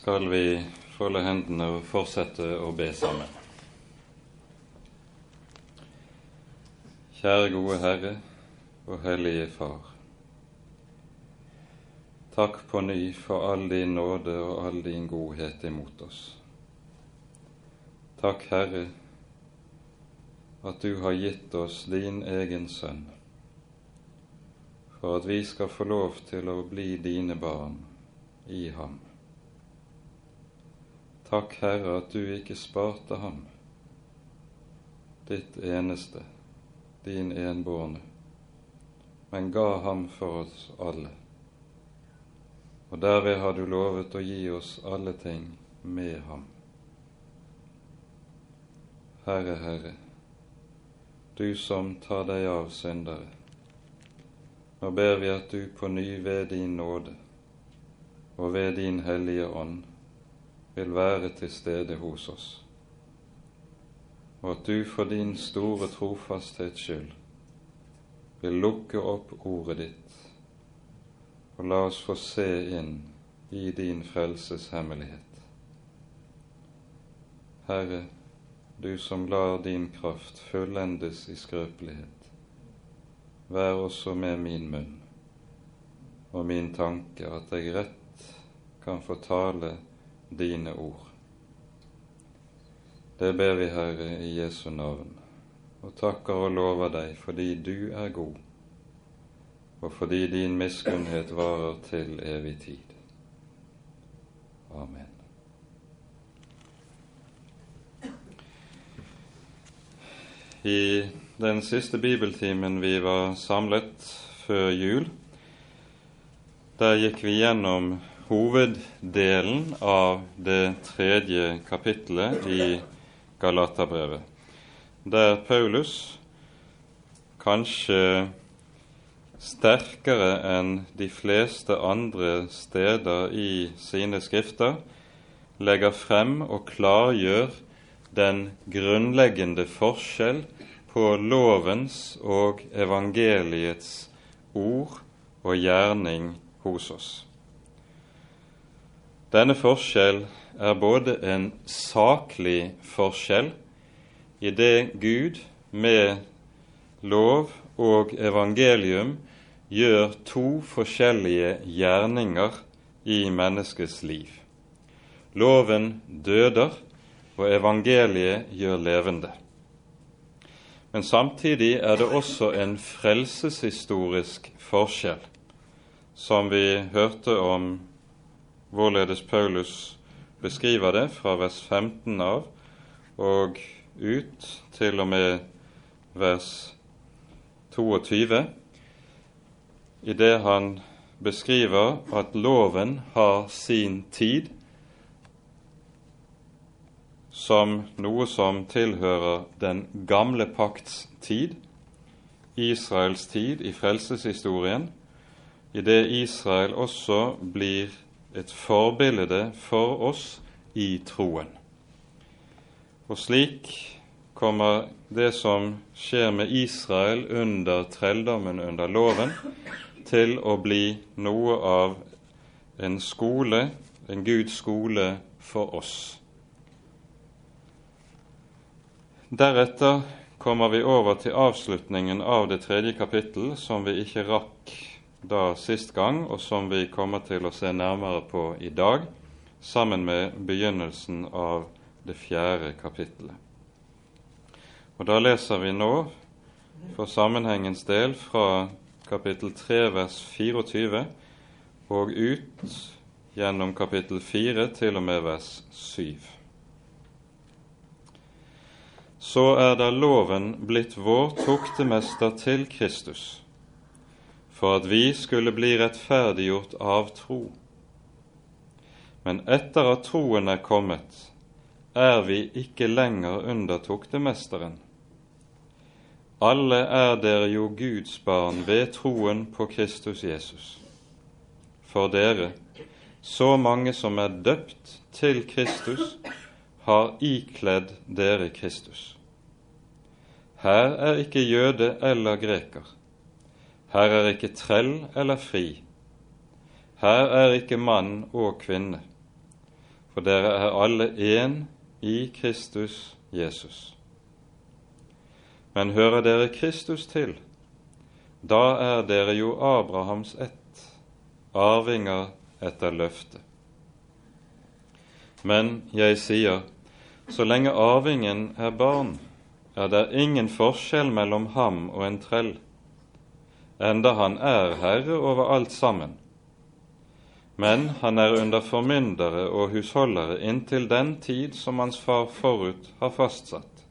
skal vi folde hendene og fortsette å be sammen. Kjære gode Herre og Hellige Far. Takk på ny for all din nåde og all din godhet imot oss. Takk, Herre, at du har gitt oss din egen sønn, for at vi skal få lov til å bli dine barn i ham. Takk, Herre, at du ikke sparte ham, ditt eneste, din enbårne, men ga ham for oss alle. Og derved har du lovet å gi oss alle ting med ham. Herre, Herre, du som tar deg av syndere, nå ber vi at du på ny ved din nåde og ved din Hellige Ånd vil være til stede hos oss, og at du for din store trofasthets skyld vil lukke opp ordet ditt og la oss få se inn i din frelses hemmelighet. Herre, du som lar din kraft fullendes i skrøpelighet. Vær også med min munn og min tanke, at jeg rett kan få tale dine ord. Det ber vi, Herre, i Jesu navn, og takker og lover deg fordi du er god, og fordi din miskunnhet varer til evig tid. Amen. I den siste bibeltimen vi var samlet før jul, der gikk vi gjennom hoveddelen av det tredje kapittelet i Galaterbrevet, der Paulus kanskje sterkere enn de fleste andre steder i sine skrifter legger frem og klargjør den grunnleggende forskjell på lovens og evangeliets ord og gjerning hos oss. Denne forskjell er både en saklig forskjell i det Gud med lov og evangelium gjør to forskjellige gjerninger i menneskets liv. Loven døder, og evangeliet gjør levende. Men samtidig er det også en frelseshistorisk forskjell, som vi hørte om hvorledes Paulus beskriver det fra vers 15 av og ut til og med vers 22, i det han beskriver at loven har sin tid som noe som tilhører den gamle pakts tid, Israels tid i frelseshistorien, i det Israel også blir et forbilde for oss i troen. Og slik kommer det som skjer med Israel under trelldommen under loven, til å bli noe av en skole, en Guds skole for oss. Deretter kommer vi over til avslutningen av det tredje kapittel, som vi ikke rakk da sist gang, og som vi kommer til å se nærmere på i dag, sammen med begynnelsen av det fjerde kapittelet. Og Da leser vi nå for sammenhengens del fra kapittel 3 vers 24 og ut gjennom kapittel 4 til og med vers 7 så er da loven blitt vår tuktemester til Kristus, for at vi skulle bli rettferdiggjort av tro. Men etter at troen er kommet, er vi ikke lenger under tuktemesteren. Alle er dere jo Guds barn ved troen på Kristus Jesus. For dere, så mange som er døpt til Kristus, har ikledd dere Kristus. Her er ikke jøde eller greker. Her er ikke trell eller fri. Her er ikke mann og kvinne. for dere er alle én i Kristus Jesus. Men hører dere Kristus til, da er dere jo Abrahams ett, arvinger etter løftet. Men jeg sier, så lenge arvingen er barn, er det ingen forskjell mellom ham og en trell, enda han er herre over alt sammen. Men han er under formyndere og husholdere inntil den tid som hans far forut har fastsatt.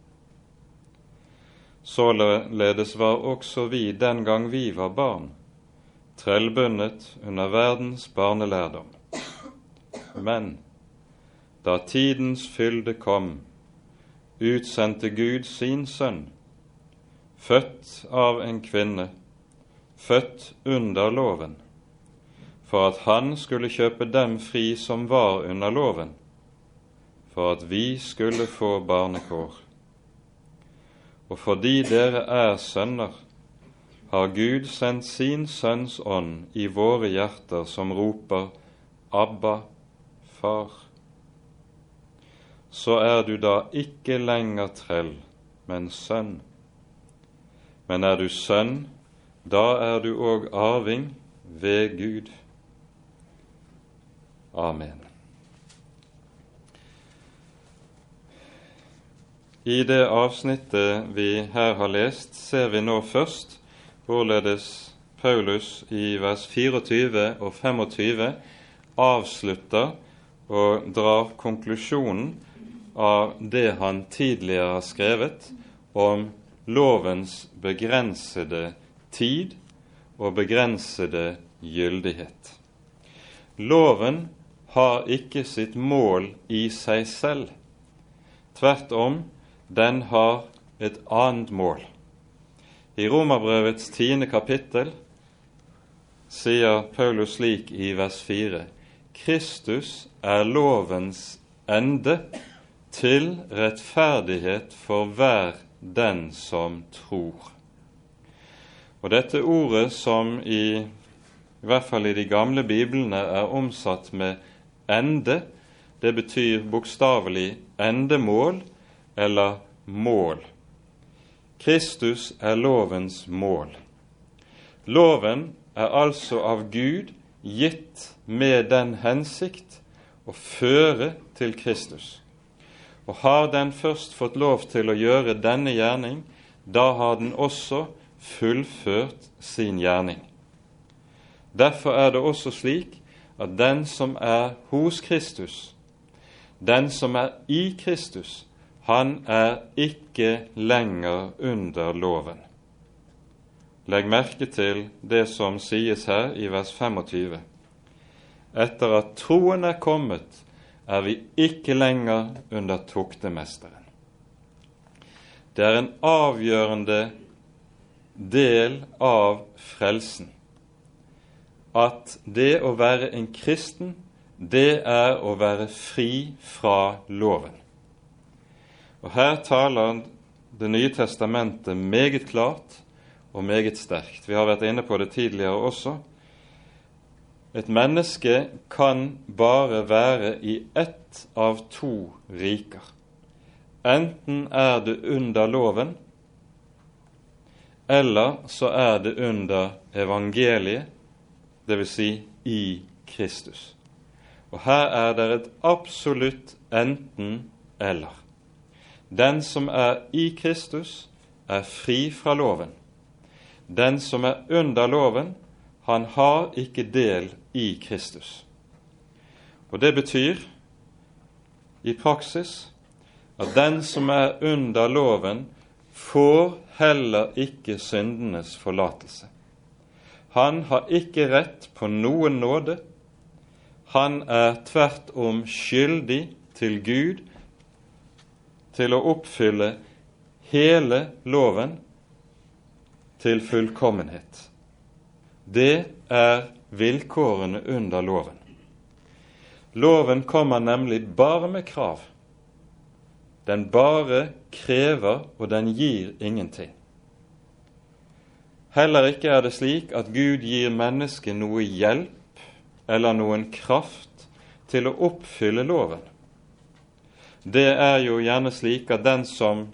Således var også vi den gang vi var barn, trellbundet under verdens barnelærdom. Men da tidens fylde kom, utsendte Gud sin sønn, født av en kvinne, født under loven, for at han skulle kjøpe dem fri som var under loven, for at vi skulle få barnekår. Og fordi dere er sønner, har Gud sendt sin Sønns ånd i våre hjerter, som roper Abba, Far så er du da ikke lenger trell, men sønn. Men er du sønn, da er du òg arving ved Gud. Amen. I det avsnittet vi her har lest, ser vi nå først hvorledes Paulus i vers 24 og 25 avslutter og drar konklusjonen av det han tidligere har skrevet om lovens begrensede tid og begrensede gyldighet. Loven har ikke sitt mål i seg selv. Tvert om, den har et annet mål. I Romerbrevets tiende kapittel sier Paulus slik i vers 4.: Kristus er lovens ende til rettferdighet for hver den som tror. Og dette ordet som i, i hvert fall i de gamle biblene er omsatt med ende, det betyr bokstavelig endemål eller mål. Kristus er lovens mål. Loven er altså av Gud gitt med den hensikt å føre til Kristus. Og har den først fått lov til å gjøre denne gjerning, da har den også fullført sin gjerning. Derfor er det også slik at den som er hos Kristus, den som er i Kristus, han er ikke lenger under loven. Legg merke til det som sies her i vers 25. Etter at troen er kommet, er vi ikke lenger under tuktemesteren. Det er en avgjørende del av frelsen at det å være en kristen, det er å være fri fra loven. Og Her taler Det nye testamentet meget klart og meget sterkt. Vi har vært inne på det tidligere også. Et menneske kan bare være i ett av to riker. Enten er du under loven, eller så er det under evangeliet, dvs. Si i Kristus. Og her er det et absolutt enten-eller. Den som er i Kristus, er fri fra loven. Den som er under loven, han har ikke del i Kristus. Og Det betyr i praksis at den som er under loven, får heller ikke syndenes forlatelse. Han har ikke rett på noen nåde. Han er tvert om skyldig til Gud til å oppfylle hele loven til fullkommenhet. Det er vilkårene under loven. Loven kommer nemlig bare med krav. Den bare krever, og den gir ingenting. Heller ikke er det slik at Gud gir mennesket noe hjelp eller noen kraft til å oppfylle loven. det er jo gjerne slik at den som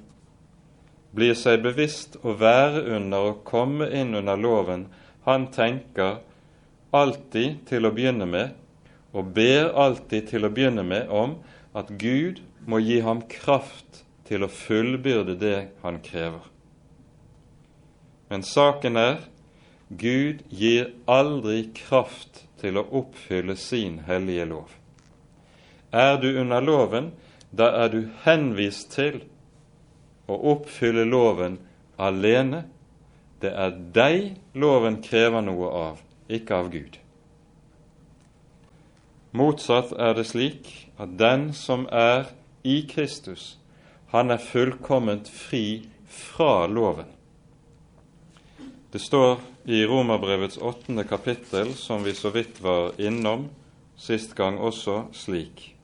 blir seg bevisst å være under og komme inn under loven, han tenker alltid til å begynne med, og ber alltid til å begynne med om at Gud må gi ham kraft til å fullbyrde det han krever. Men saken er Gud gir aldri kraft til å oppfylle sin hellige lov. Er du under loven, da er du henvist til å oppfylle loven alene. Det er deg loven krever noe av, ikke av Gud. Motsatt er det slik at den som er i Kristus, han er fullkomment fri fra loven. Det står i Romerbrevets åttende kapittel, som vi så vidt var innom sist gang også, slik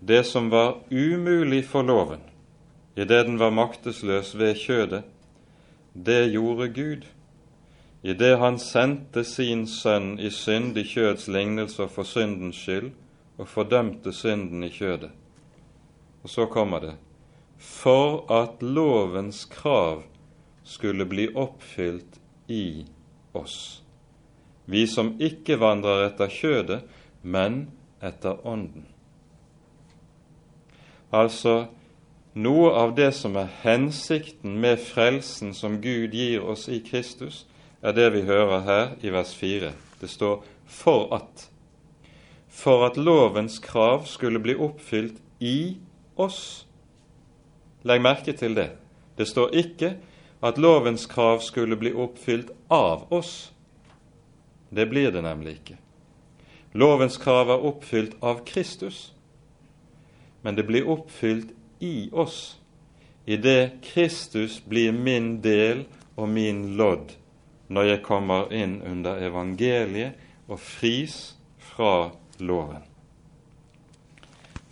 Det som var umulig for loven, idet den var maktesløs ved kjødet, det gjorde Gud, idet Han sendte sin sønn i syndig kjøds lignelse for syndens skyld, og fordømte synden i kjødet. Og så kommer det for at lovens krav skulle bli oppfylt i oss, vi som ikke vandrer etter kjødet, men etter Ånden. Altså, noe av det som er hensikten med frelsen som Gud gir oss i Kristus, er det vi hører her i vers 4. Det står 'for at'. For at lovens krav skulle bli oppfylt i oss. Legg merke til det. Det står ikke at lovens krav skulle bli oppfylt av oss. Det blir det nemlig ikke. Lovens krav er oppfylt av Kristus, men det blir oppfylt i oss idet Kristus blir min del og min lodd når jeg kommer inn under evangeliet og fris fra loven.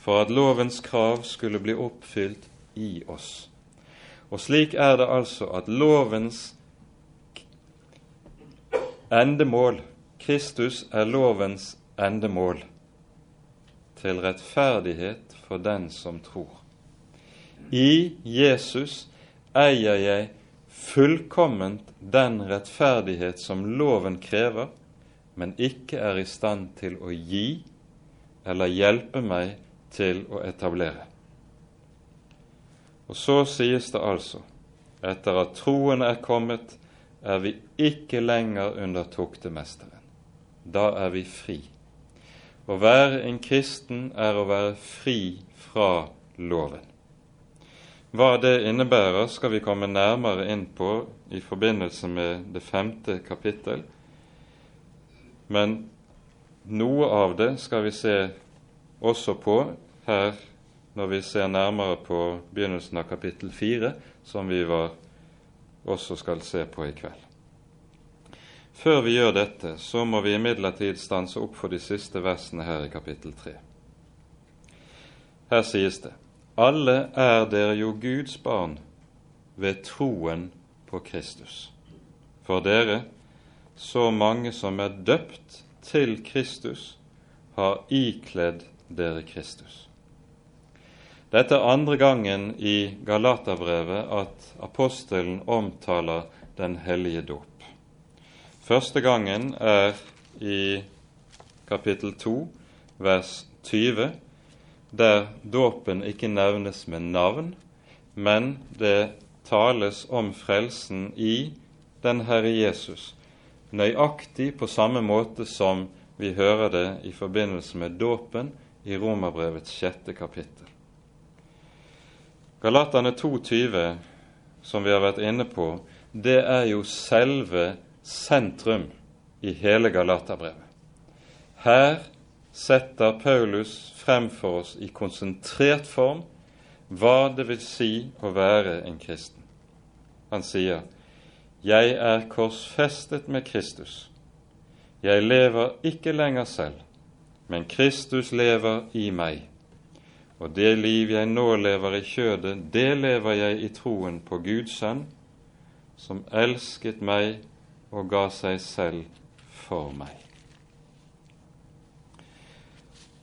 For at lovens krav skulle bli oppfylt i oss. Og slik er det altså at lovens endemål Kristus er lovens endemål til rettferdighet for den som tror. I Jesus eier jeg fullkomment den rettferdighet som loven krever, men ikke er i stand til å gi eller hjelpe meg til å etablere. Og så sies det altså, etter at troen er kommet, er vi ikke lenger under tuktemesteren. Da er vi fri. Å være en kristen er å være fri fra loven. Hva det innebærer, skal vi komme nærmere inn på i forbindelse med det femte kapittel. Men noe av det skal vi se også på her når vi ser nærmere på begynnelsen av kapittel fire, som vi var, også skal se på i kveld. Før vi gjør dette, så må vi imidlertid stanse opp for de siste versene her i kapittel tre. Her sies det:" Alle er dere jo Guds barn ved troen på Kristus. For dere, så mange som er døpt til Kristus, har ikledd dere Kristus. Dette er andre gangen i Galaterbrevet at apostelen omtaler den hellige dåp. Første gangen er i kapittel 2, vers 20, der dåpen ikke nevnes med navn, men det tales om frelsen i den Herre Jesus, nøyaktig på samme måte som vi hører det i forbindelse med dåpen i Romerbrevets sjette kapittel. Galaterne 2,20, som vi har vært inne på, det er jo selve sentrum i hele Galaterbrevet. Her setter Paulus frem for oss i konsentrert form hva det vil si å være en kristen. Han sier, 'Jeg er korsfestet med Kristus. Jeg lever ikke lenger selv, men Kristus lever i meg.' Og det liv jeg nå lever i kjødet, det lever jeg i troen på Guds sønn, som elsket meg og ga seg selv for meg.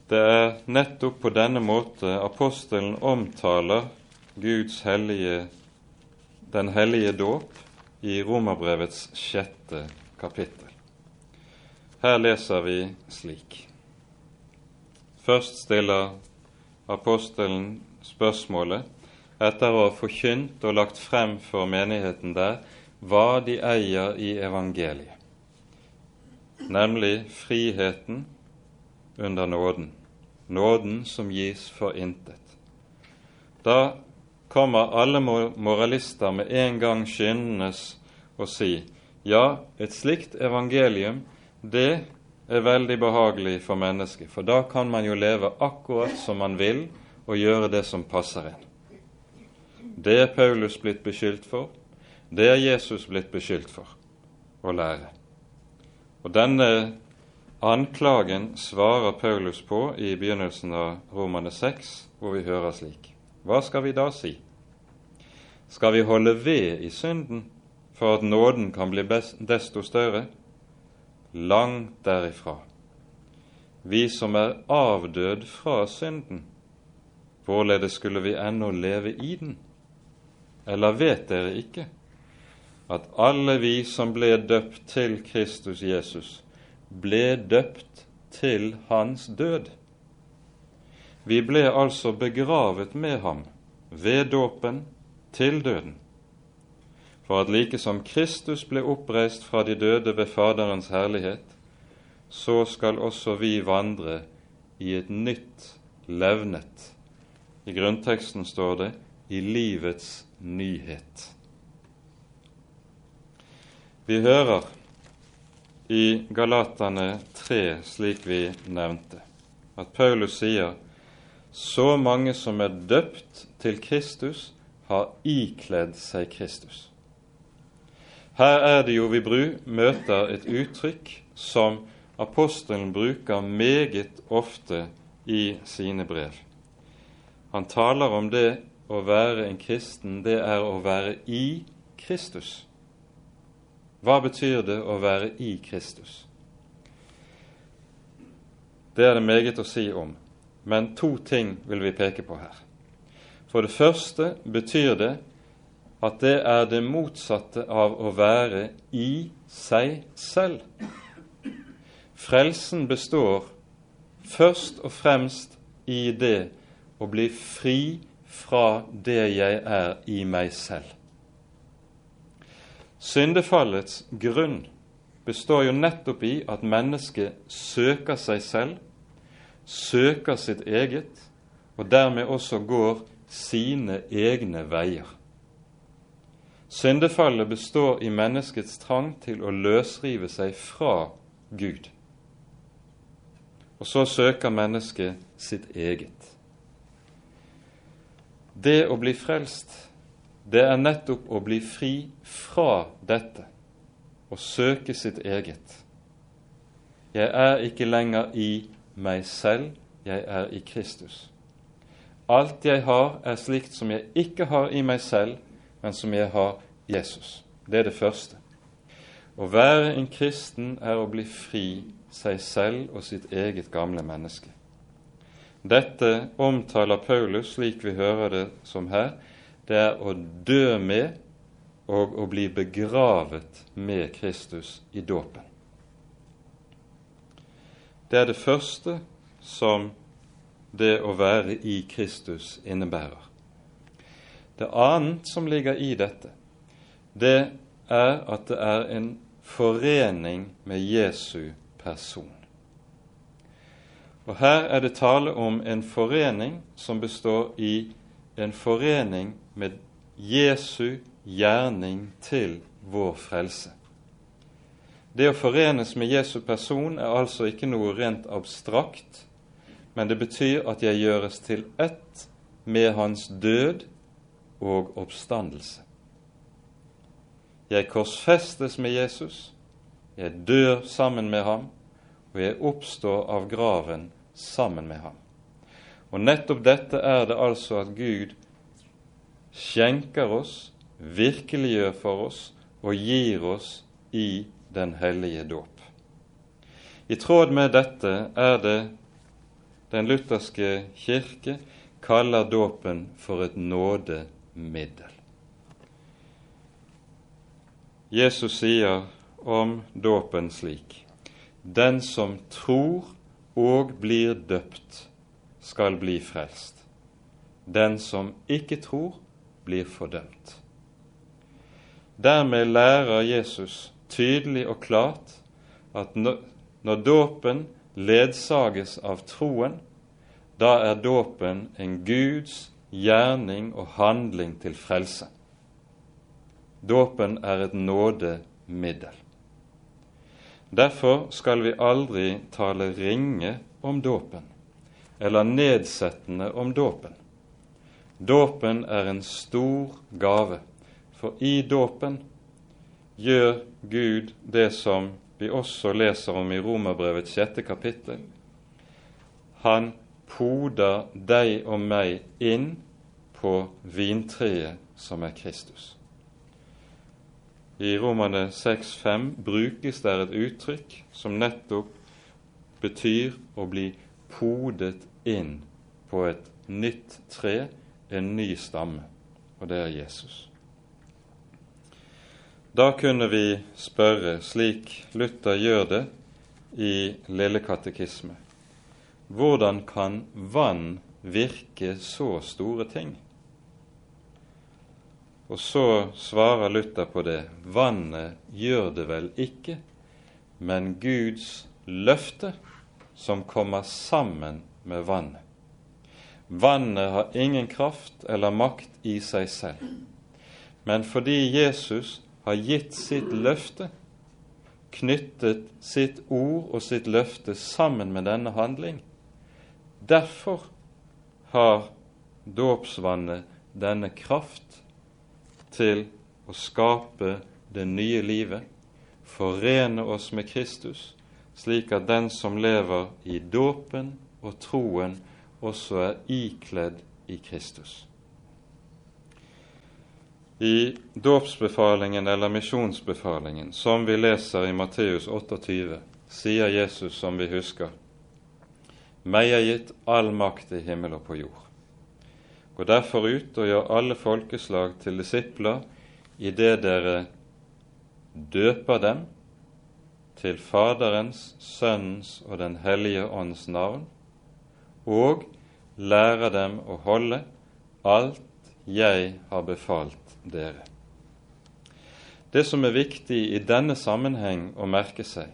Det er nettopp på denne måte apostelen omtaler Guds hellige, den hellige dåp i Romerbrevets sjette kapittel. Her leser vi slik. Først stiller apostelen spørsmålet etter å ha forkynt og lagt frem for menigheten der hva de eier i evangeliet, nemlig friheten under nåden, nåden som gis for intet. Da kommer alle moralister med en gang skyndende og si ja, et slikt evangelium, det er veldig behagelig for mennesket, for da kan man jo leve akkurat som man vil og gjøre det som passer en. Det er Paulus blitt beskyldt for, det er Jesus blitt beskyldt for å lære. Og denne anklagen svarer Paulus på i begynnelsen av Romane 6, hvor vi hører slik. Hva skal vi da si? Skal vi holde ved i synden for at nåden kan bli desto større? Langt derifra. Vi som er avdød fra synden, hvorledes skulle vi ennå leve i den? Eller vet dere ikke at alle vi som ble døpt til Kristus Jesus, ble døpt til hans død? Vi ble altså begravet med ham ved dåpen til døden, for at like som Kristus ble oppreist fra de døde ved Faderens herlighet, så skal også vi vandre i et nytt levnet. I grunnteksten står det i livets nyhet. Vi hører i Galatane 3, slik vi nevnte, at Paulus sier så mange som er døpt til Kristus, har ikledd seg Kristus. Her er det jo vi møter et uttrykk som apostelen bruker meget ofte i sine brev. Han taler om det å være en kristen, det er å være i Kristus. Hva betyr det å være i Kristus? Det er det meget å si om, men to ting vil vi peke på her. For det første betyr det at det er det motsatte av å være i seg selv. Frelsen består først og fremst i det å bli fri fra det jeg er i meg selv. Syndefallets grunn består jo nettopp i at mennesket søker seg selv, søker sitt eget, og dermed også går sine egne veier. Syndefallet består i menneskets trang til å løsrive seg fra Gud. Og så søker mennesket sitt eget. Det å bli frelst, det er nettopp å bli fri fra dette og søke sitt eget. Jeg er ikke lenger i meg selv, jeg er i Kristus. Alt jeg har, er slikt som jeg ikke har i meg selv, men som jeg har Jesus. Det er det første. Å være en kristen er å bli fri seg selv og sitt eget gamle menneske. Dette omtaler Paulus, slik vi hører det som her, det er å dø med og å bli begravet med Kristus i dåpen. Det er det første som det å være i Kristus innebærer. Det annet som ligger i dette, det er at det er en forening med Jesu person. Og Her er det tale om en forening som består i en forening med Jesu gjerning til vår frelse. Det å forenes med Jesu person er altså ikke noe rent abstrakt, men det betyr at jeg gjøres til ett med hans død og oppstandelse. Jeg korsfestes med Jesus, jeg dør sammen med ham, og jeg oppstår av graven sammen med ham. Og nettopp dette er det altså at Gud skjenker oss, virkeliggjør for oss og gir oss i Den hellige dåp. I tråd med dette er det Den lutherske kirke kaller dåpen for et nådemiddel. Jesus sier om dåpen slik Den som tror og blir døpt, skal bli frelst. Den som ikke tror, blir fordømt. Dermed lærer Jesus tydelig og klart at når dåpen ledsages av troen, da er dåpen en Guds gjerning og handling til frelse. Dåpen er et nådemiddel. Derfor skal vi aldri tale ringe om dåpen eller nedsettende om dåpen. Dåpen er en stor gave, for i dåpen gjør Gud det som vi også leser om i Romerbrevets sjette kapittel. Han poder deg og meg inn på vintreet som er Kristus. I Romane 6,5 brukes det et uttrykk som nettopp betyr å bli podet inn på et nytt tre, en ny stamme, og det er Jesus. Da kunne vi spørre, slik Luther gjør det i Lille katekisme, hvordan kan vann virke så store ting? Og så svarer Luther på det. Vannet gjør det vel ikke, men Guds løfte som kommer sammen med vannet. Vannet har ingen kraft eller makt i seg selv. Men fordi Jesus har gitt sitt løfte, knyttet sitt ord og sitt løfte sammen med denne handling, derfor har dåpsvannet denne kraft til å skape det nye livet, forene oss med Kristus, slik at den som lever i dåpen og troen, også er ikledd i Kristus. I dåpsbefalingen eller misjonsbefalingen, som vi leser i Matteus 28, sier Jesus, som vi husker, meg er gitt all makt i himmel og på jord. Gå derfor ut og gjør alle folkeslag til disipler idet dere døper dem til Faderens, Sønnens og Den hellige ånds navn, og lærer dem å holde alt jeg har befalt dere. Det som er viktig i denne sammenheng å merke seg,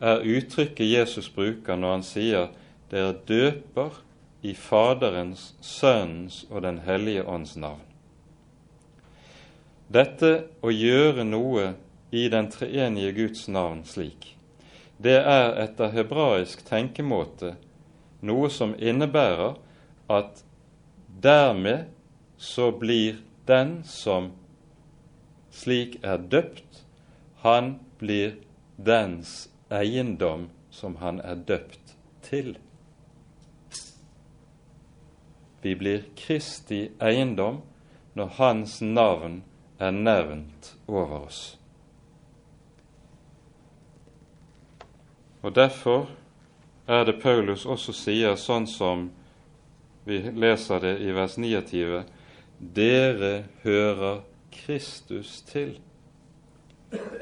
er uttrykket Jesus bruker når han sier dere døper i Faderens, Sønnens og Den hellige ånds navn. Dette å gjøre noe i den treenige Guds navn slik, det er etter hebraisk tenkemåte noe som innebærer at dermed så blir den som slik er døpt, han blir dens eiendom som han er døpt til. Vi blir Kristi eiendom når Hans navn er nevnt over oss. Og Derfor er det Paulus også sier, sånn som vi leser det i vers 29, dere hører Kristus til.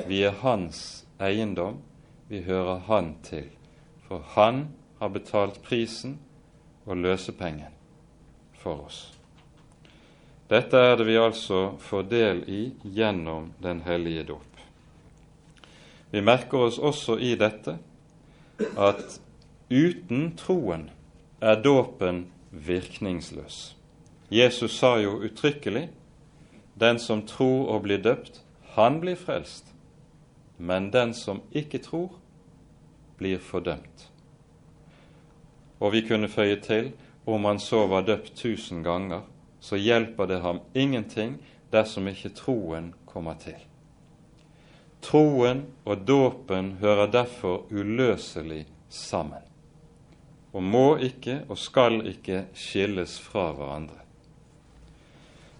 Vi er hans eiendom, vi hører han til, for han har betalt prisen og løsepengen for oss. Dette er det vi altså får del i gjennom Den hellige dåp. Vi merker oss også i dette at uten troen er dåpen virkningsløs. Jesus sa jo uttrykkelig den som tror og blir døpt, han blir frelst. Men den som ikke tror, blir fordømt. Og vi kunne føye til om han så var døpt tusen ganger, så hjelper det ham ingenting dersom ikke troen kommer til. Troen og dåpen hører derfor uløselig sammen, og må ikke og skal ikke skilles fra hverandre.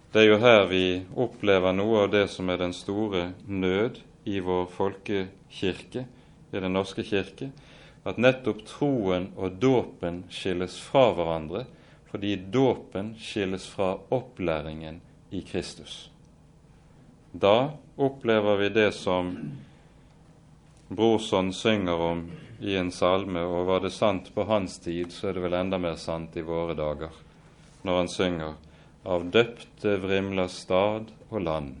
Det er jo her vi opplever noe av det som er den store nød i vår folkekirke, i Den norske kirke, at nettopp troen og dåpen skilles fra hverandre, fordi dåpen skilles fra opplæringen i Kristus. Da opplever vi det som Brorson synger om i en salme, og var det sant på hans tid, så er det vel enda mer sant i våre dager, når han synger av døpte vrimler stad og land,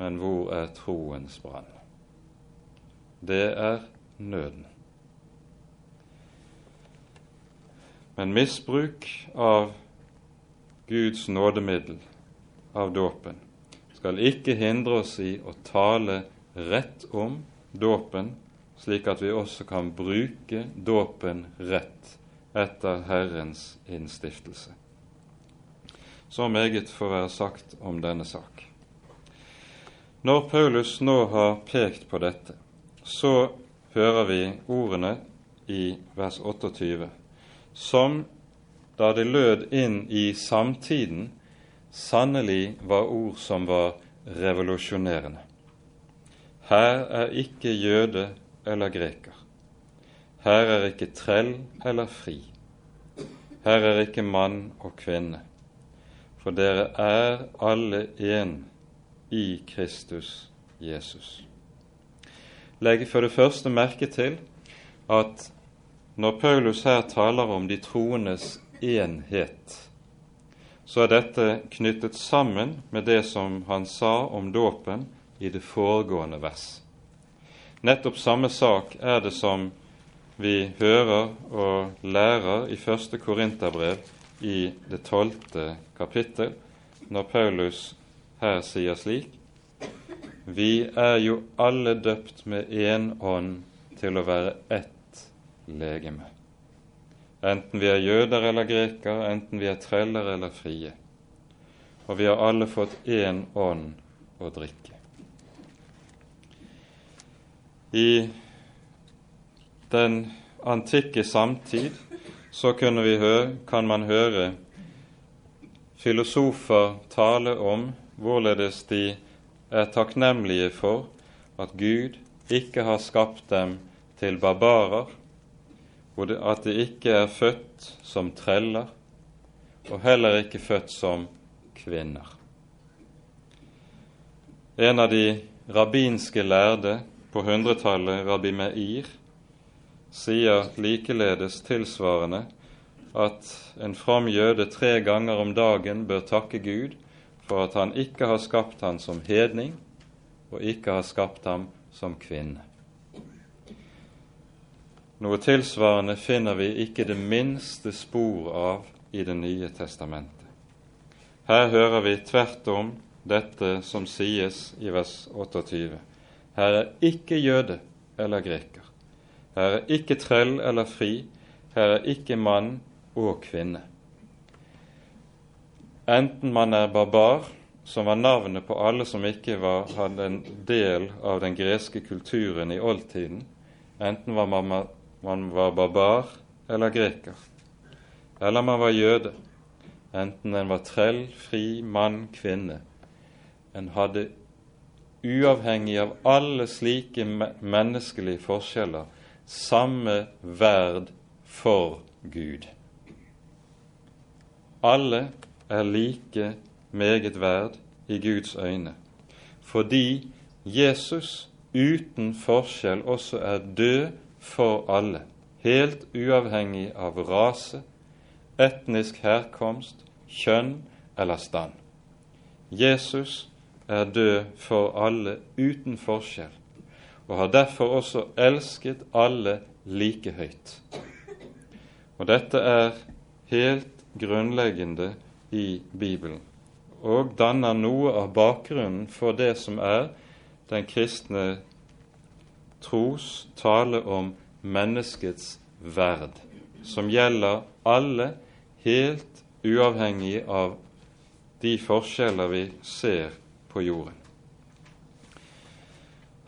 men hvor er troens brann? Det er nøden. Men misbruk av Guds nådemiddel, av dåpen, skal ikke hindre oss i å tale rett om dåpen slik at vi også kan bruke dåpen rett etter Herrens innstiftelse. Så meget får være sagt om denne sak. Når Paulus nå har pekt på dette, så hører vi ordene i vers 28, som da det lød inn i samtiden, sannelig var ord som var revolusjonerende. Her er ikke jøde eller greker. Her er ikke trell eller fri. Her er ikke mann og kvinne. For dere er alle én i Kristus Jesus. Legg for det første merke til at når Paulus her taler om de troendes enhet, så er dette knyttet sammen med det som han sa om dåpen i det foregående vers. Nettopp samme sak er det som vi hører og lærer i første Korinterbrev i det tolvte kapittel, når Paulus her sier slik Vi er jo alle døpt med én ånd til å være ett legeme. Enten vi er jøder eller grekere, enten vi er treller eller frie. Og vi har alle fått én ånd å drikke. I den antikke samtid så høre, kan man høre filosofer tale om hvorledes de er takknemlige for at Gud ikke har skapt dem til barbarer, at de ikke er født som treller, og heller ikke født som kvinner. En av de rabbinske lærde på hundretallet, rabbi Meir, sier likeledes tilsvarende at en from jøde tre ganger om dagen bør takke Gud for at han ikke har skapt ham som hedning og ikke har skapt ham som kvinne. Noe tilsvarende finner vi ikke det minste spor av i Det nye testamentet. Her hører vi tvert om dette som sies i vers 28. Her er ikke jøde eller greker. Her er ikke trell eller fri. Her er ikke mann og kvinne. Enten man er barbar, som var navnet på alle som ikke var, hadde en del av den greske kulturen i oldtiden, enten var man, man var barbar eller greker, eller man var jøde, enten en var trell, fri, mann, kvinne. En hadde uavhengig av alle slike menneskelige forskjeller, samme verd for Gud. Alle er like meget verd i Guds øyne, fordi Jesus uten forskjell også er død for alle, helt uavhengig av rase, etnisk herkomst, kjønn eller stand. Jesus er død for alle uten forskjell, og har derfor også elsket alle like høyt. Og dette er helt grunnleggende i Bibelen, og danner noe av bakgrunnen for det som er den kristne tros tale om menneskets verd, som gjelder alle, helt uavhengig av de forskjeller vi ser på jorden.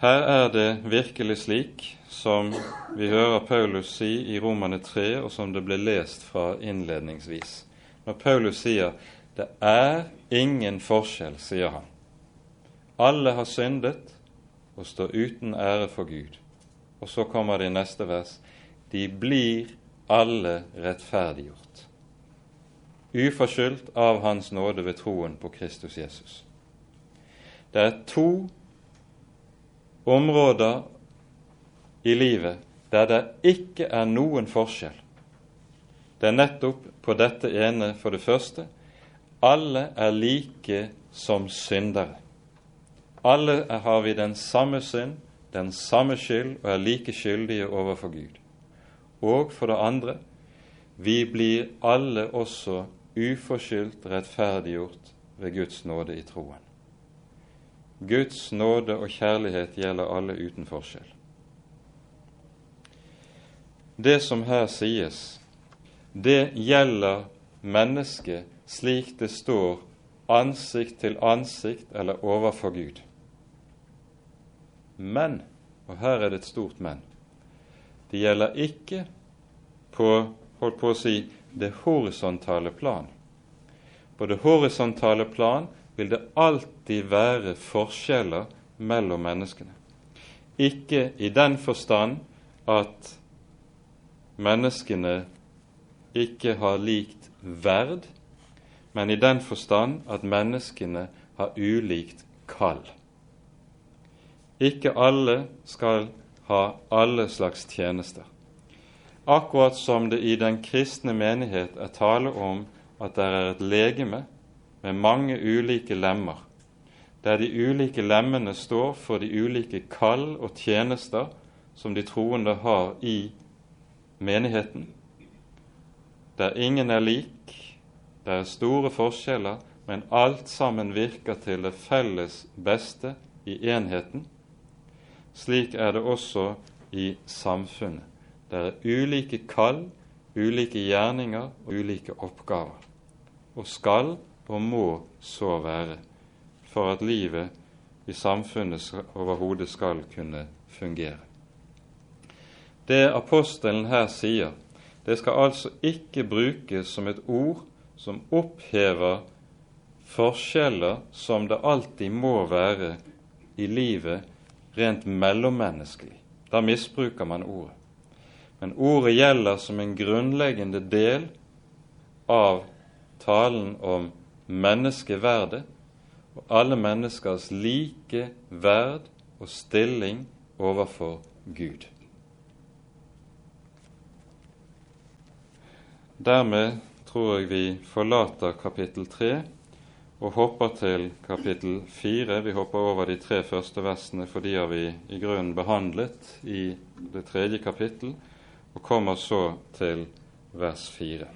Her er det virkelig slik som vi hører Paulus si i Romane 3, og som det ble lest fra innledningsvis. Når Paulus sier 'det er ingen forskjell', sier han. Alle har syndet og står uten ære for Gud. Og så kommer det i neste vers de blir alle rettferdiggjort. Uforskyldt av Hans nåde ved troen på Kristus Jesus. Det er to områder i livet der det ikke er noen forskjell. Det er nettopp på dette ene for det første. Alle er like som syndere. Alle har vi den samme synd, den samme skyld og er like skyldige overfor Gud. Og for det andre vi blir alle også uforskyldt rettferdiggjort ved Guds nåde i troen. Guds nåde og kjærlighet gjelder alle uten forskjell. Det som her sies, det gjelder mennesket slik det står ansikt til ansikt eller overfor Gud. Men, og her er det et stort men, det gjelder ikke på, holdt på å si, det horisontale plan. På det horisontale plan vil det alltid være forskjeller mellom menneskene. Ikke i den forstand at menneskene ikke har likt verd, men i den forstand at menneskene har ulikt kall. Ikke alle skal ha alle slags tjenester. Akkurat som det i den kristne menighet er tale om at det er et legeme med mange ulike lemmer, der de ulike lemmene står for de ulike kall og tjenester som de troende har i menigheten. Der ingen er lik, der er store forskjeller, men alt sammen virker til det felles beste i enheten. Slik er det også i samfunnet. Det er ulike kall, ulike gjerninger og ulike oppgaver, og skal og må så være for at livet i samfunnet overhodet skal kunne fungere. Det apostelen her sier, det skal altså ikke brukes som et ord som opphever forskjeller som det alltid må være i livet rent mellommenneskelig. Da misbruker man ordet. Men ordet gjelder som en grunnleggende del av talen om menneskeverdet og alle menneskers like verd og stilling overfor Gud. Dermed tror jeg vi forlater kapittel 3 og hopper til kapittel 4. Vi hopper over de tre første versene, for de har vi i grunnen behandlet i det tredje kapittel, og kommer så til vers 4.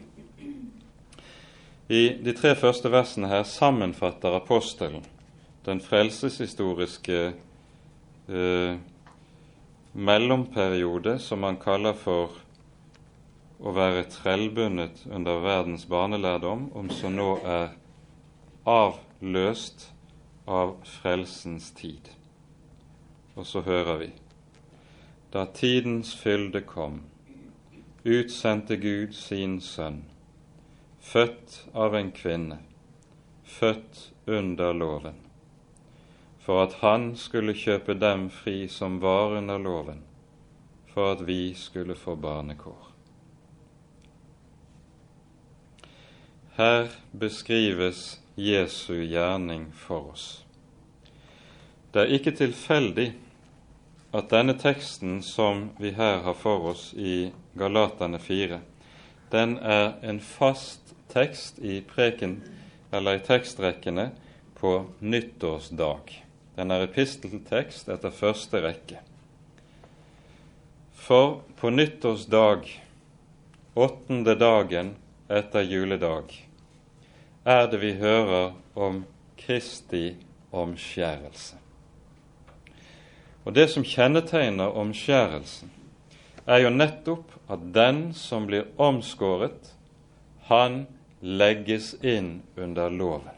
I de tre første versene her sammenfatter apostelen den frelseshistoriske eh, mellomperiode som han kaller for å være trellbundet under verdens barnelærdom, om som nå er avløst av frelsens tid. Og så hører vi da tidens fylde kom, utsendte Gud sin sønn født av en kvinne, født under loven, for at han skulle kjøpe dem fri som var under loven, for at vi skulle få barnekår. Her beskrives Jesu gjerning for oss. Det er ikke tilfeldig at denne teksten som vi her har for oss i Galatane 4, den er en fast tekst i preken, eller i tekstrekkene på nyttårsdag. Den er episteltekst etter første rekke. For på nyttårsdag, åttende dagen etter juledag, er det vi hører om Kristi omskjærelse. Og Det som kjennetegner omskjærelsen, er jo nettopp at den som blir omskåret, han legges inn under loven.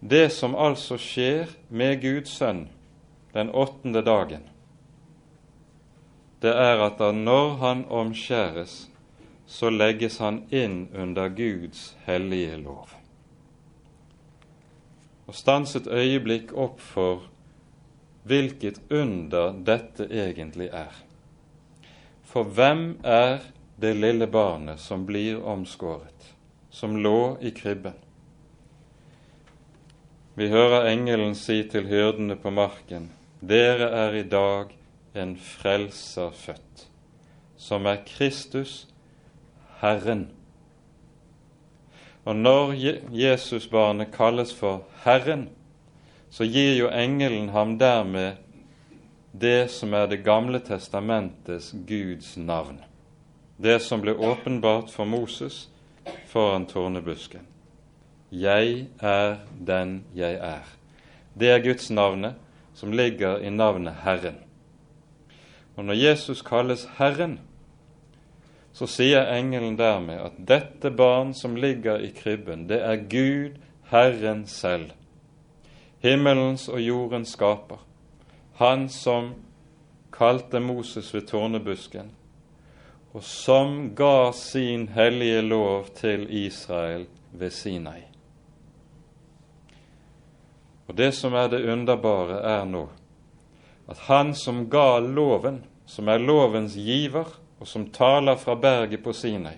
Det som altså skjer med Guds sønn den åttende dagen, det er at da når han omskjæres, så legges han inn under Guds hellige lov. Og stans et øyeblikk opp for hvilket under dette egentlig er. For hvem er det lille barnet som blir omskåret, som lå i krybben? Vi hører engelen si til hyrdene på marken, dere er i dag en frelser født, som er Kristus, Herren. Og når Jesusbarnet kalles for Herren, så gir jo engelen ham dermed det som er Det gamle testamentets Guds navn. Det som ble åpenbart for Moses foran tårnebusken. Jeg er den jeg er. Det er Guds navnet som ligger i navnet Herren. Og når Jesus kalles Herren, så sier engelen dermed at dette barn som ligger i krybben, det er Gud, Herren selv. Himmelens og jordens skaper. Han som kalte Moses ved tårnebusken, og som ga sin hellige lov til Israel ved Sinai. Og Det som er det underbare, er nå at han som ga loven, som er lovens giver, og som taler fra berget på Sinai,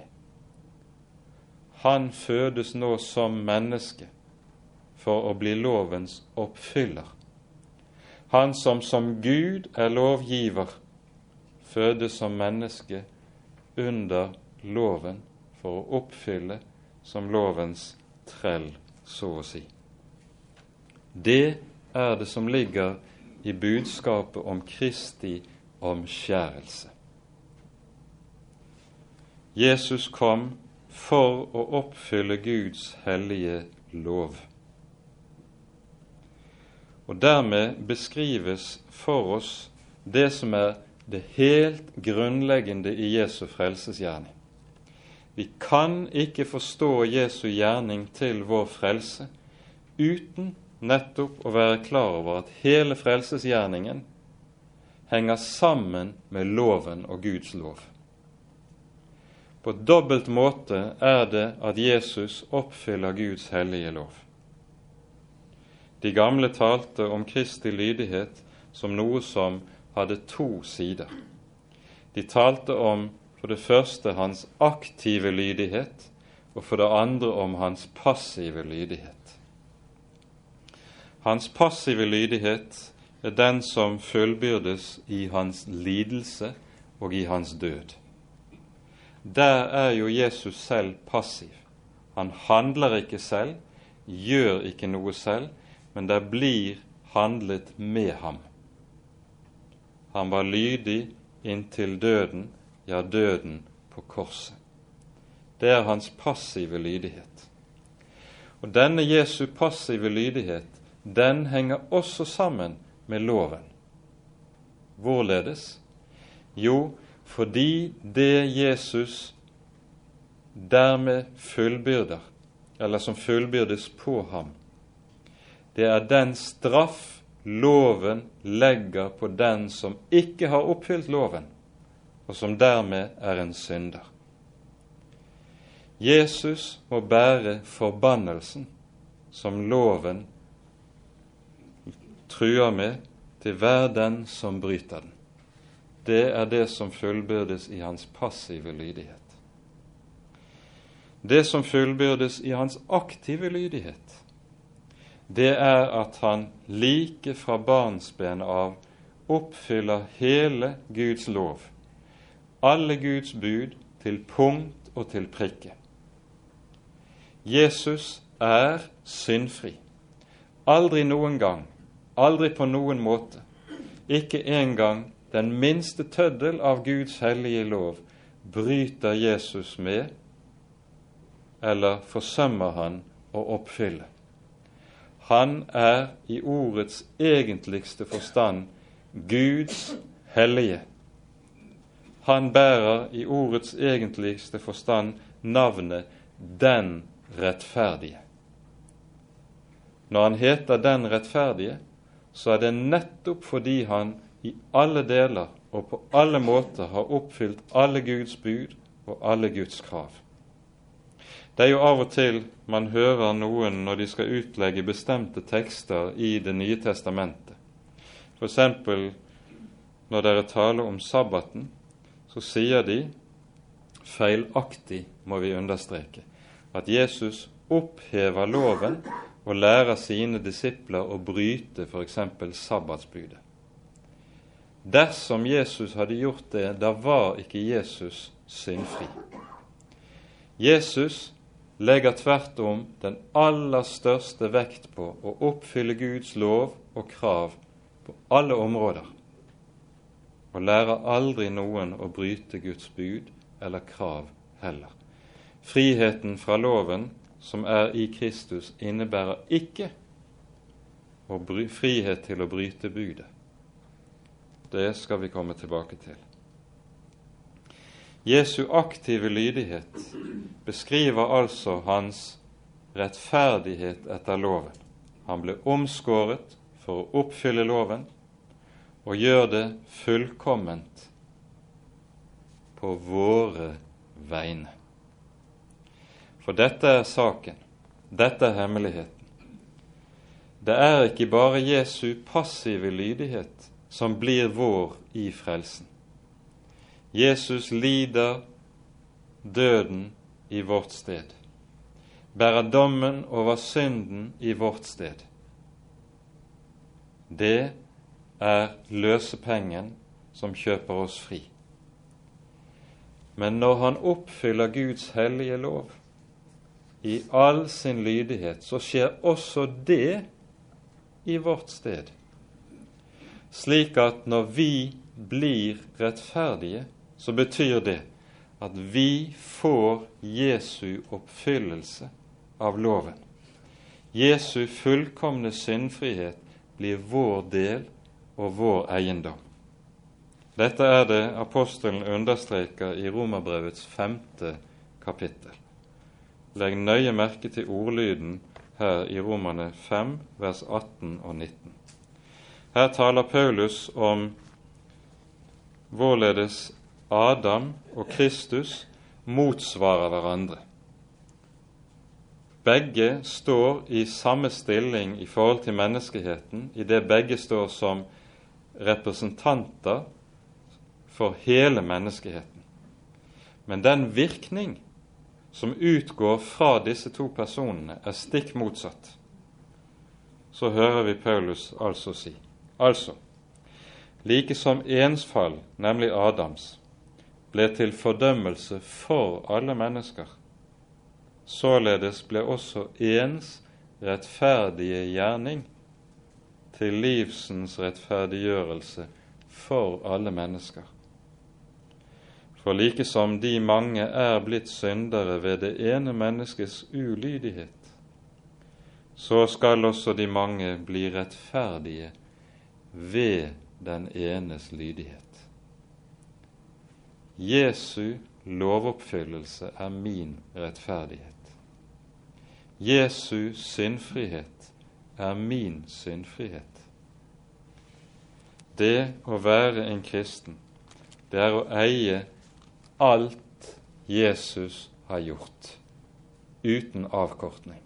han fødes nå som menneske for å bli lovens oppfyller. Han som som Gud er lovgiver, fødes som menneske under loven for å oppfylle som lovens trell, så å si. Det er det som ligger i budskapet om Kristi omskjærelse. Jesus kom for å oppfylle Guds hellige lov. Og dermed beskrives for oss det som er det helt grunnleggende i Jesu frelsesgjerning. Vi kan ikke forstå Jesu gjerning til vår frelse uten nettopp å være klar over at hele frelsesgjerningen henger sammen med loven og Guds lov. På dobbelt måte er det at Jesus oppfyller Guds hellige lov. De gamle talte om Kristi lydighet som noe som hadde to sider. De talte om for det første hans aktive lydighet, og for det andre om hans passive lydighet. Hans passive lydighet er den som fullbyrdes i hans lidelse og i hans død. Der er jo Jesus selv passiv. Han handler ikke selv, gjør ikke noe selv, men det blir handlet med ham. Han var lydig inntil døden, ja, døden på korset. Det er hans passive lydighet. Og denne Jesu passive lydighet den henger også sammen med loven. Hvorledes? Jo, fordi det Jesus dermed fullbyrder, eller som fullbyrdes på ham, det er den straff loven legger på den som ikke har oppfylt loven, og som dermed er en synder. Jesus må bære forbannelsen som loven truer med til hver den som bryter den. Det er det som fullbyrdes i hans passive lydighet. Det som fullbyrdes i hans aktive lydighet, det er at han like fra barnsben av oppfyller hele Guds lov, alle Guds bud til punkt og til prikke. Jesus er syndfri. Aldri noen gang Aldri på noen måte. Ikke engang den minste tøddel av Guds hellige lov bryter Jesus med eller forsømmer han å oppfylle. Han er i ordets egentligste forstand Guds hellige. Han bærer i ordets egentligste forstand navnet Den rettferdige. Når han heter Den rettferdige, så er det nettopp fordi han i alle deler og på alle måter har oppfylt alle Guds bud og alle Guds krav. Det er jo av og til man hører noen når de skal utlegge bestemte tekster i Det nye testamentet. F.eks. når dere taler om sabbaten, så sier de, feilaktig må vi understreke, at Jesus opphever loven og lærer sine disipler å bryte f.eks. sabbatsbudet. Dersom Jesus hadde gjort det, da var ikke Jesus syndfri. Jesus legger tvert om den aller største vekt på å oppfylle Guds lov og krav på alle områder, og lærer aldri noen å bryte Guds bud eller krav heller. Friheten fra loven som er i Kristus, innebærer ikke frihet til å bryte budet. Det skal vi komme tilbake til. Jesu aktive lydighet beskriver altså hans rettferdighet etter loven. Han ble omskåret for å oppfylle loven og gjør det fullkomment på våre vegne. For dette er saken, dette er hemmeligheten. Det er ikke bare Jesu passive lydighet som blir vår i frelsen. Jesus lider døden i vårt sted, bærer dommen over synden i vårt sted. Det er løsepengen som kjøper oss fri. Men når han oppfyller Guds hellige lov i all sin lydighet, så skjer også det i vårt sted slik at når vi blir rettferdige, så betyr det at vi får Jesu oppfyllelse av loven. Jesu fullkomne syndfrihet blir vår del og vår eiendom. Dette er det apostelen understreker i Romerbrevets femte kapittel. Legg nøye merke til ordlyden her i Romerne 5, vers 18 og 19. Her taler Paulus om hvorledes Adam og Kristus motsvarer hverandre. Begge står i samme stilling i forhold til menneskeheten, i det begge står som representanter for hele menneskeheten. Men den virkning som utgår fra disse to personene, er stikk motsatt. Så hører vi Paulus altså si. Altså, like som ens fall, nemlig Adams, ble til fordømmelse for alle mennesker, således ble også ens rettferdige gjerning til livsens rettferdiggjørelse for alle mennesker. For like som de mange er blitt syndere ved det ene menneskets ulydighet, så skal også de mange bli rettferdige ved den enes lydighet. Jesu lovoppfyllelse er min rettferdighet. Jesu syndfrihet er min syndfrihet. Det å være en kristen, det er å eie alt Jesus har gjort, uten avkortning.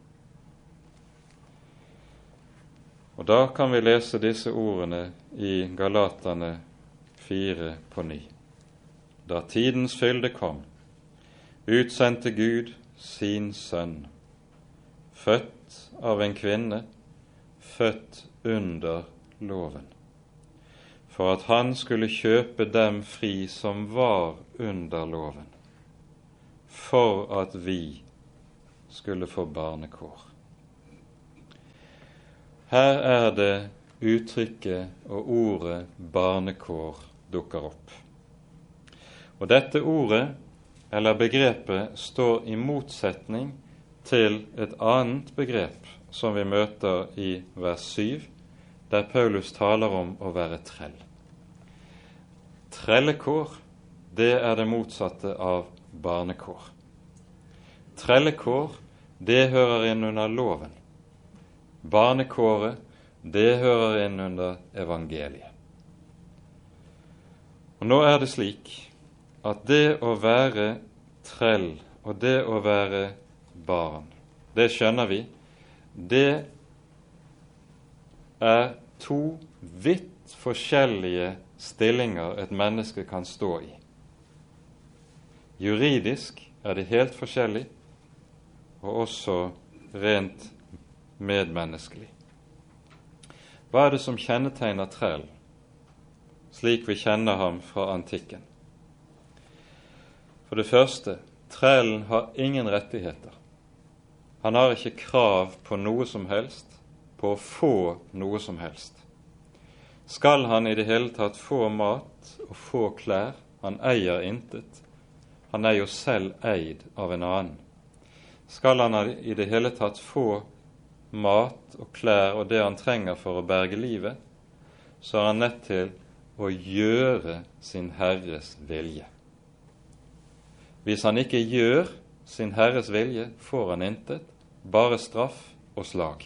Og Da kan vi lese disse ordene i Galatane 4 på 9. Da tidens fylde kom, utsendte Gud sin sønn, født av en kvinne, født under loven, for at han skulle kjøpe dem fri som var under loven, for at vi skulle få barnekår. Her er det uttrykket og ordet barnekår dukker opp. Og dette ordet, eller begrepet, står i motsetning til et annet begrep som vi møter i vers 7, der Paulus taler om å være trell. Trellekår, det er det motsatte av barnekår. Trellekår, det hører inn under loven. Barnekåret, det hører inn under evangeliet. Og Nå er det slik at det å være trell og det å være barn, det skjønner vi, det er to vidt forskjellige stillinger et menneske kan stå i. Juridisk er det helt forskjellig, og også rent medmenneskelig. Hva er det som kjennetegner trellen, slik vi kjenner ham fra antikken? For det første, trellen har ingen rettigheter. Han har ikke krav på noe som helst, på å få noe som helst. Skal han i det hele tatt få mat og få klær, han eier intet, han er jo selv eid av en annen. Skal han i det hele tatt få mat og klær og det han trenger for å berge livet, så er han nødt til å gjøre sin Herres vilje. Hvis han ikke gjør sin Herres vilje, får han intet, bare straff og slag.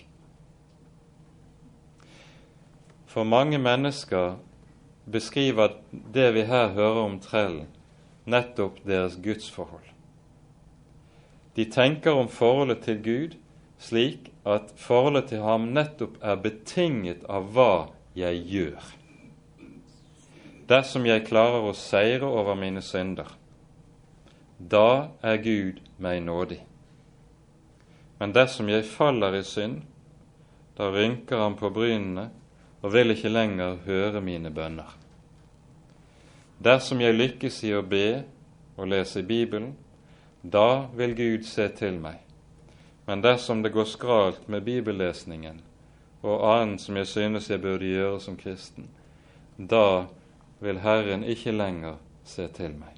For mange mennesker beskriver det vi her hører om trellen, nettopp deres gudsforhold. De tenker om forholdet til Gud slik at forholdet til ham nettopp er betinget av hva jeg gjør. Dersom jeg klarer å seire over mine synder, da er Gud meg nådig. Men dersom jeg faller i synd, da rynker han på brynene og vil ikke lenger høre mine bønner. Dersom jeg lykkes i å be og lese Bibelen, da vil Gud se til meg. Men dersom det går skralt med bibellesningen og annet som jeg synes jeg burde gjøre som kristen, da vil Herren ikke lenger se til meg.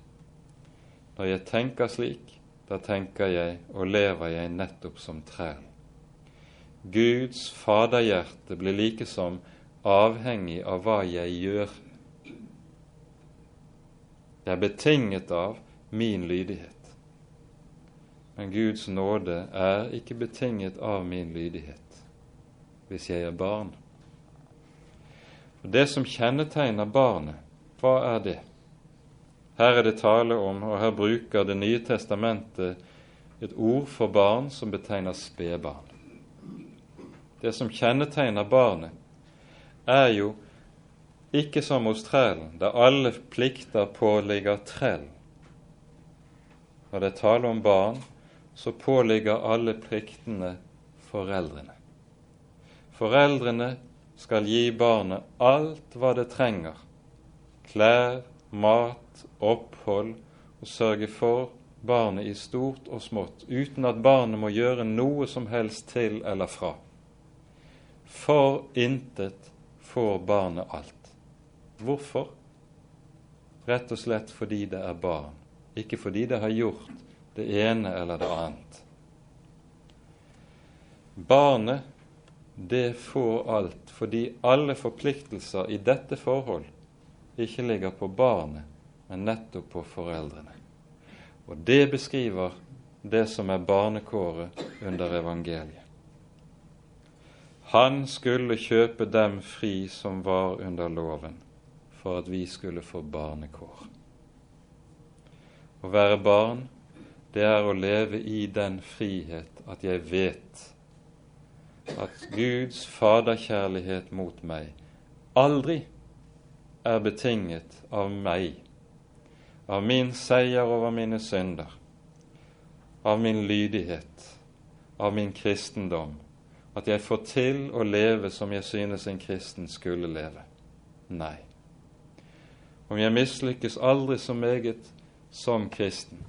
Når jeg tenker slik, da tenker jeg og lever jeg nettopp som trær. Guds faderhjerte blir likesom avhengig av hva jeg gjør. Det er betinget av min lydighet. Men Guds nåde er ikke betinget av min lydighet hvis jeg er barn. Og Det som kjennetegner barnet, hva er det? Her er det tale om, og her bruker Det nye testamentet et ord for barn som betegner spedbarn. Det som kjennetegner barnet, er jo ikke som hos trellen, der alle plikter påligger trell. Når det er tale om barn, så påligger alle pliktene foreldrene. Foreldrene skal gi barnet alt hva det trenger, klær, mat, opphold og sørge for barnet i stort og smått, uten at barnet må gjøre noe som helst til eller fra. For intet får barnet alt. Hvorfor? Rett og slett fordi det er barn, ikke fordi det har gjort det ene eller det annet. Barnet, det får alt fordi alle forpliktelser i dette forhold ikke ligger på barnet, men nettopp på foreldrene. Og det beskriver det som er barnekåret under evangeliet. Han skulle kjøpe dem fri som var under loven, for at vi skulle få barnekår. Å være barn, det er å leve i den frihet at jeg vet at Guds faderkjærlighet mot meg aldri er betinget av meg, av min seier over mine synder, av min lydighet, av min kristendom, at jeg får til å leve som jeg synes en kristen skulle leve. Nei. Om jeg mislykkes aldri så meget som kristen,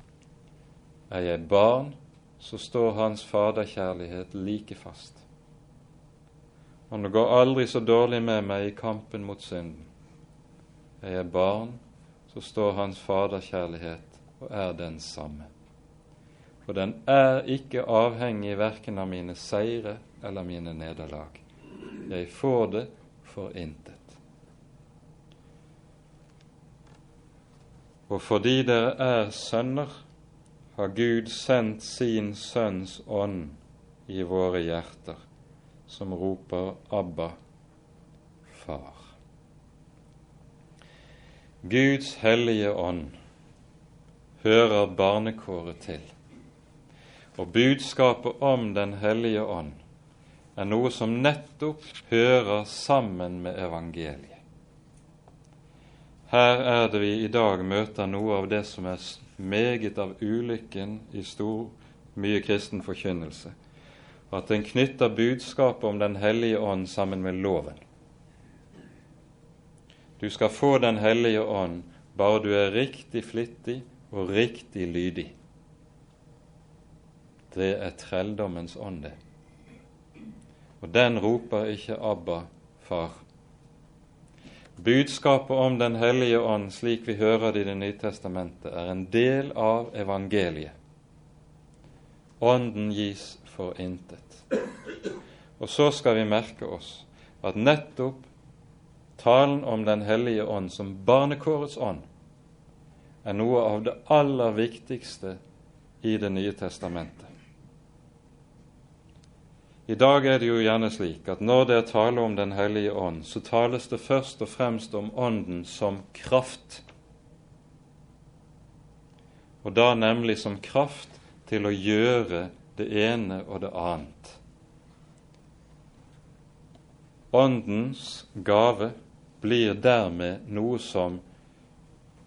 er jeg barn, så står Hans faderkjærlighet like fast. Og det går aldri så dårlig med meg i kampen mot synden, er jeg barn, så står Hans faderkjærlighet og er den samme. For den er ikke avhengig verken av mine seire eller mine nederlag. Jeg får det for intet. Og fordi dere er sønner, har Gud sendt sin Sønns ånd i våre hjerter, som roper 'Abba, Far'. Guds hellige ånd hører barnekåret til. Og budskapet om Den hellige ånd er noe som nettopp hører sammen med evangeliet. Her er det vi i dag møter noe av det som er meget av ulykken i stor, mye kristen forkynnelse at den knytter budskapet om Den hellige ånd sammen med loven. Du skal få Den hellige ånd bare du er riktig flittig og riktig lydig. Det er trelldommens ånd, det. Og den roper ikke Abba, far. Budskapet om Den hellige ånd, slik vi hører det i Det nye testamentet, er en del av evangeliet. Ånden gis for intet. Og så skal vi merke oss at nettopp talen om Den hellige ånd som barnekårets ånd er noe av det aller viktigste i Det nye testamentet. I dag er det jo gjerne slik at når det er tale om Den hellige ånd, så tales det først og fremst om Ånden som kraft. Og da nemlig som kraft til å gjøre det ene og det annet. Åndens gave blir dermed noe som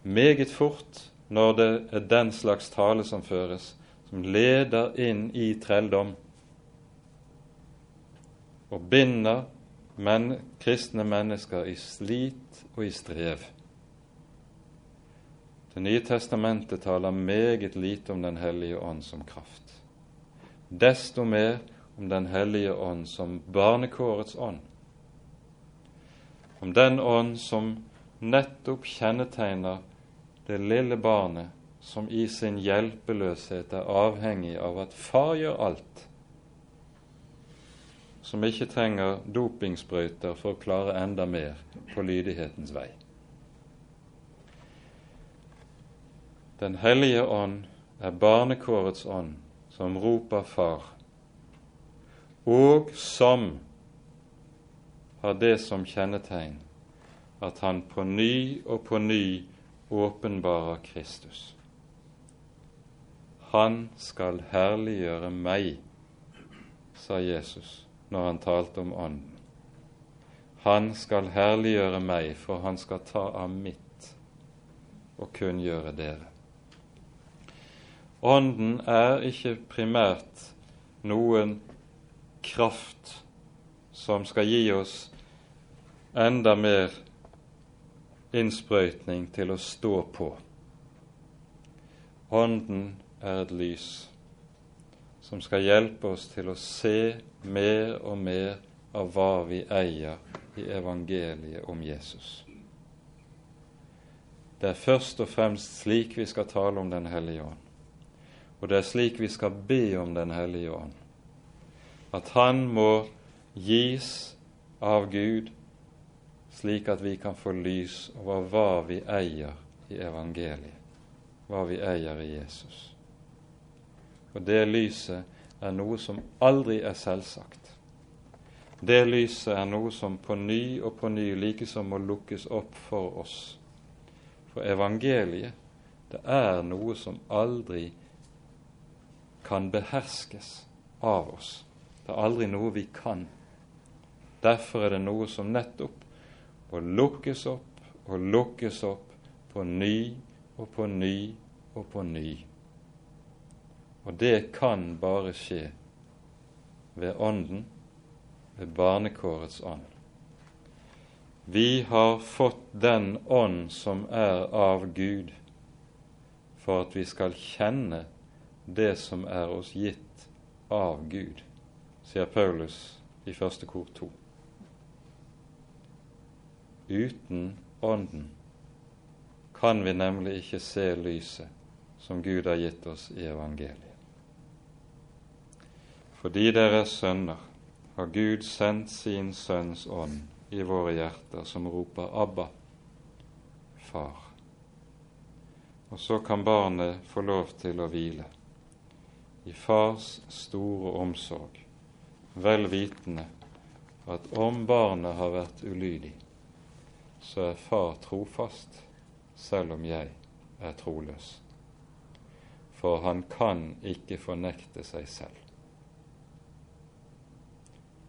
meget fort, når det er den slags tale som føres, som leder inn i trelldom og binder men, kristne mennesker i slit og i strev. Det nye testamentet taler meget lite om Den hellige ånd som kraft. Desto mer om Den hellige ånd som barnekårets ånd. Om den ånd som nettopp kjennetegner det lille barnet som i sin hjelpeløshet er avhengig av at far gjør alt som ikke trenger dopingsprøyter for å klare enda mer på lydighetens vei. Den hellige ånd er barnekårets ånd som roper Far, og som har det som kjennetegn at han på ny og på ny åpenbarer Kristus. Han skal herliggjøre meg, sa Jesus når han talte om Ånden. Han skal herliggjøre meg, for han skal ta av mitt og kunngjøre dere. Ånden er ikke primært noen kraft som skal gi oss enda mer innsprøytning til å stå på. Ånden er et lys som skal hjelpe oss til å se mer og mer av hva vi eier i evangeliet om Jesus. Det er først og fremst slik vi skal tale om Den hellige ånd. Og det er slik vi skal be om Den hellige ånd. At Han må gis av Gud, slik at vi kan få lys over hva vi eier i evangeliet, hva vi eier i Jesus. Og det lyset er noe som aldri er selvsagt. Det lyset er noe som på ny og på ny likesom må lukkes opp for oss. For evangeliet, det er noe som aldri kan beherskes av oss. Det er aldri noe vi kan. Derfor er det noe som nettopp må lukkes opp og lukkes opp på ny og på ny og på ny. Og det kan bare skje ved Ånden, ved barnekårets ånd. Vi har fått den ånd som er av Gud, for at vi skal kjenne det som er oss gitt av Gud, sier Paulus i første kor to. Uten Ånden kan vi nemlig ikke se lyset som Gud har gitt oss i evangeliet. Fordi dere er sønner, har Gud sendt sin Sønns ånd i våre hjerter, som roper 'Abba, Far'. Og så kan barnet få lov til å hvile i fars store omsorg, vel vitende at om barnet har vært ulydig, så er far trofast, selv om jeg er troløs. For han kan ikke fornekte seg selv.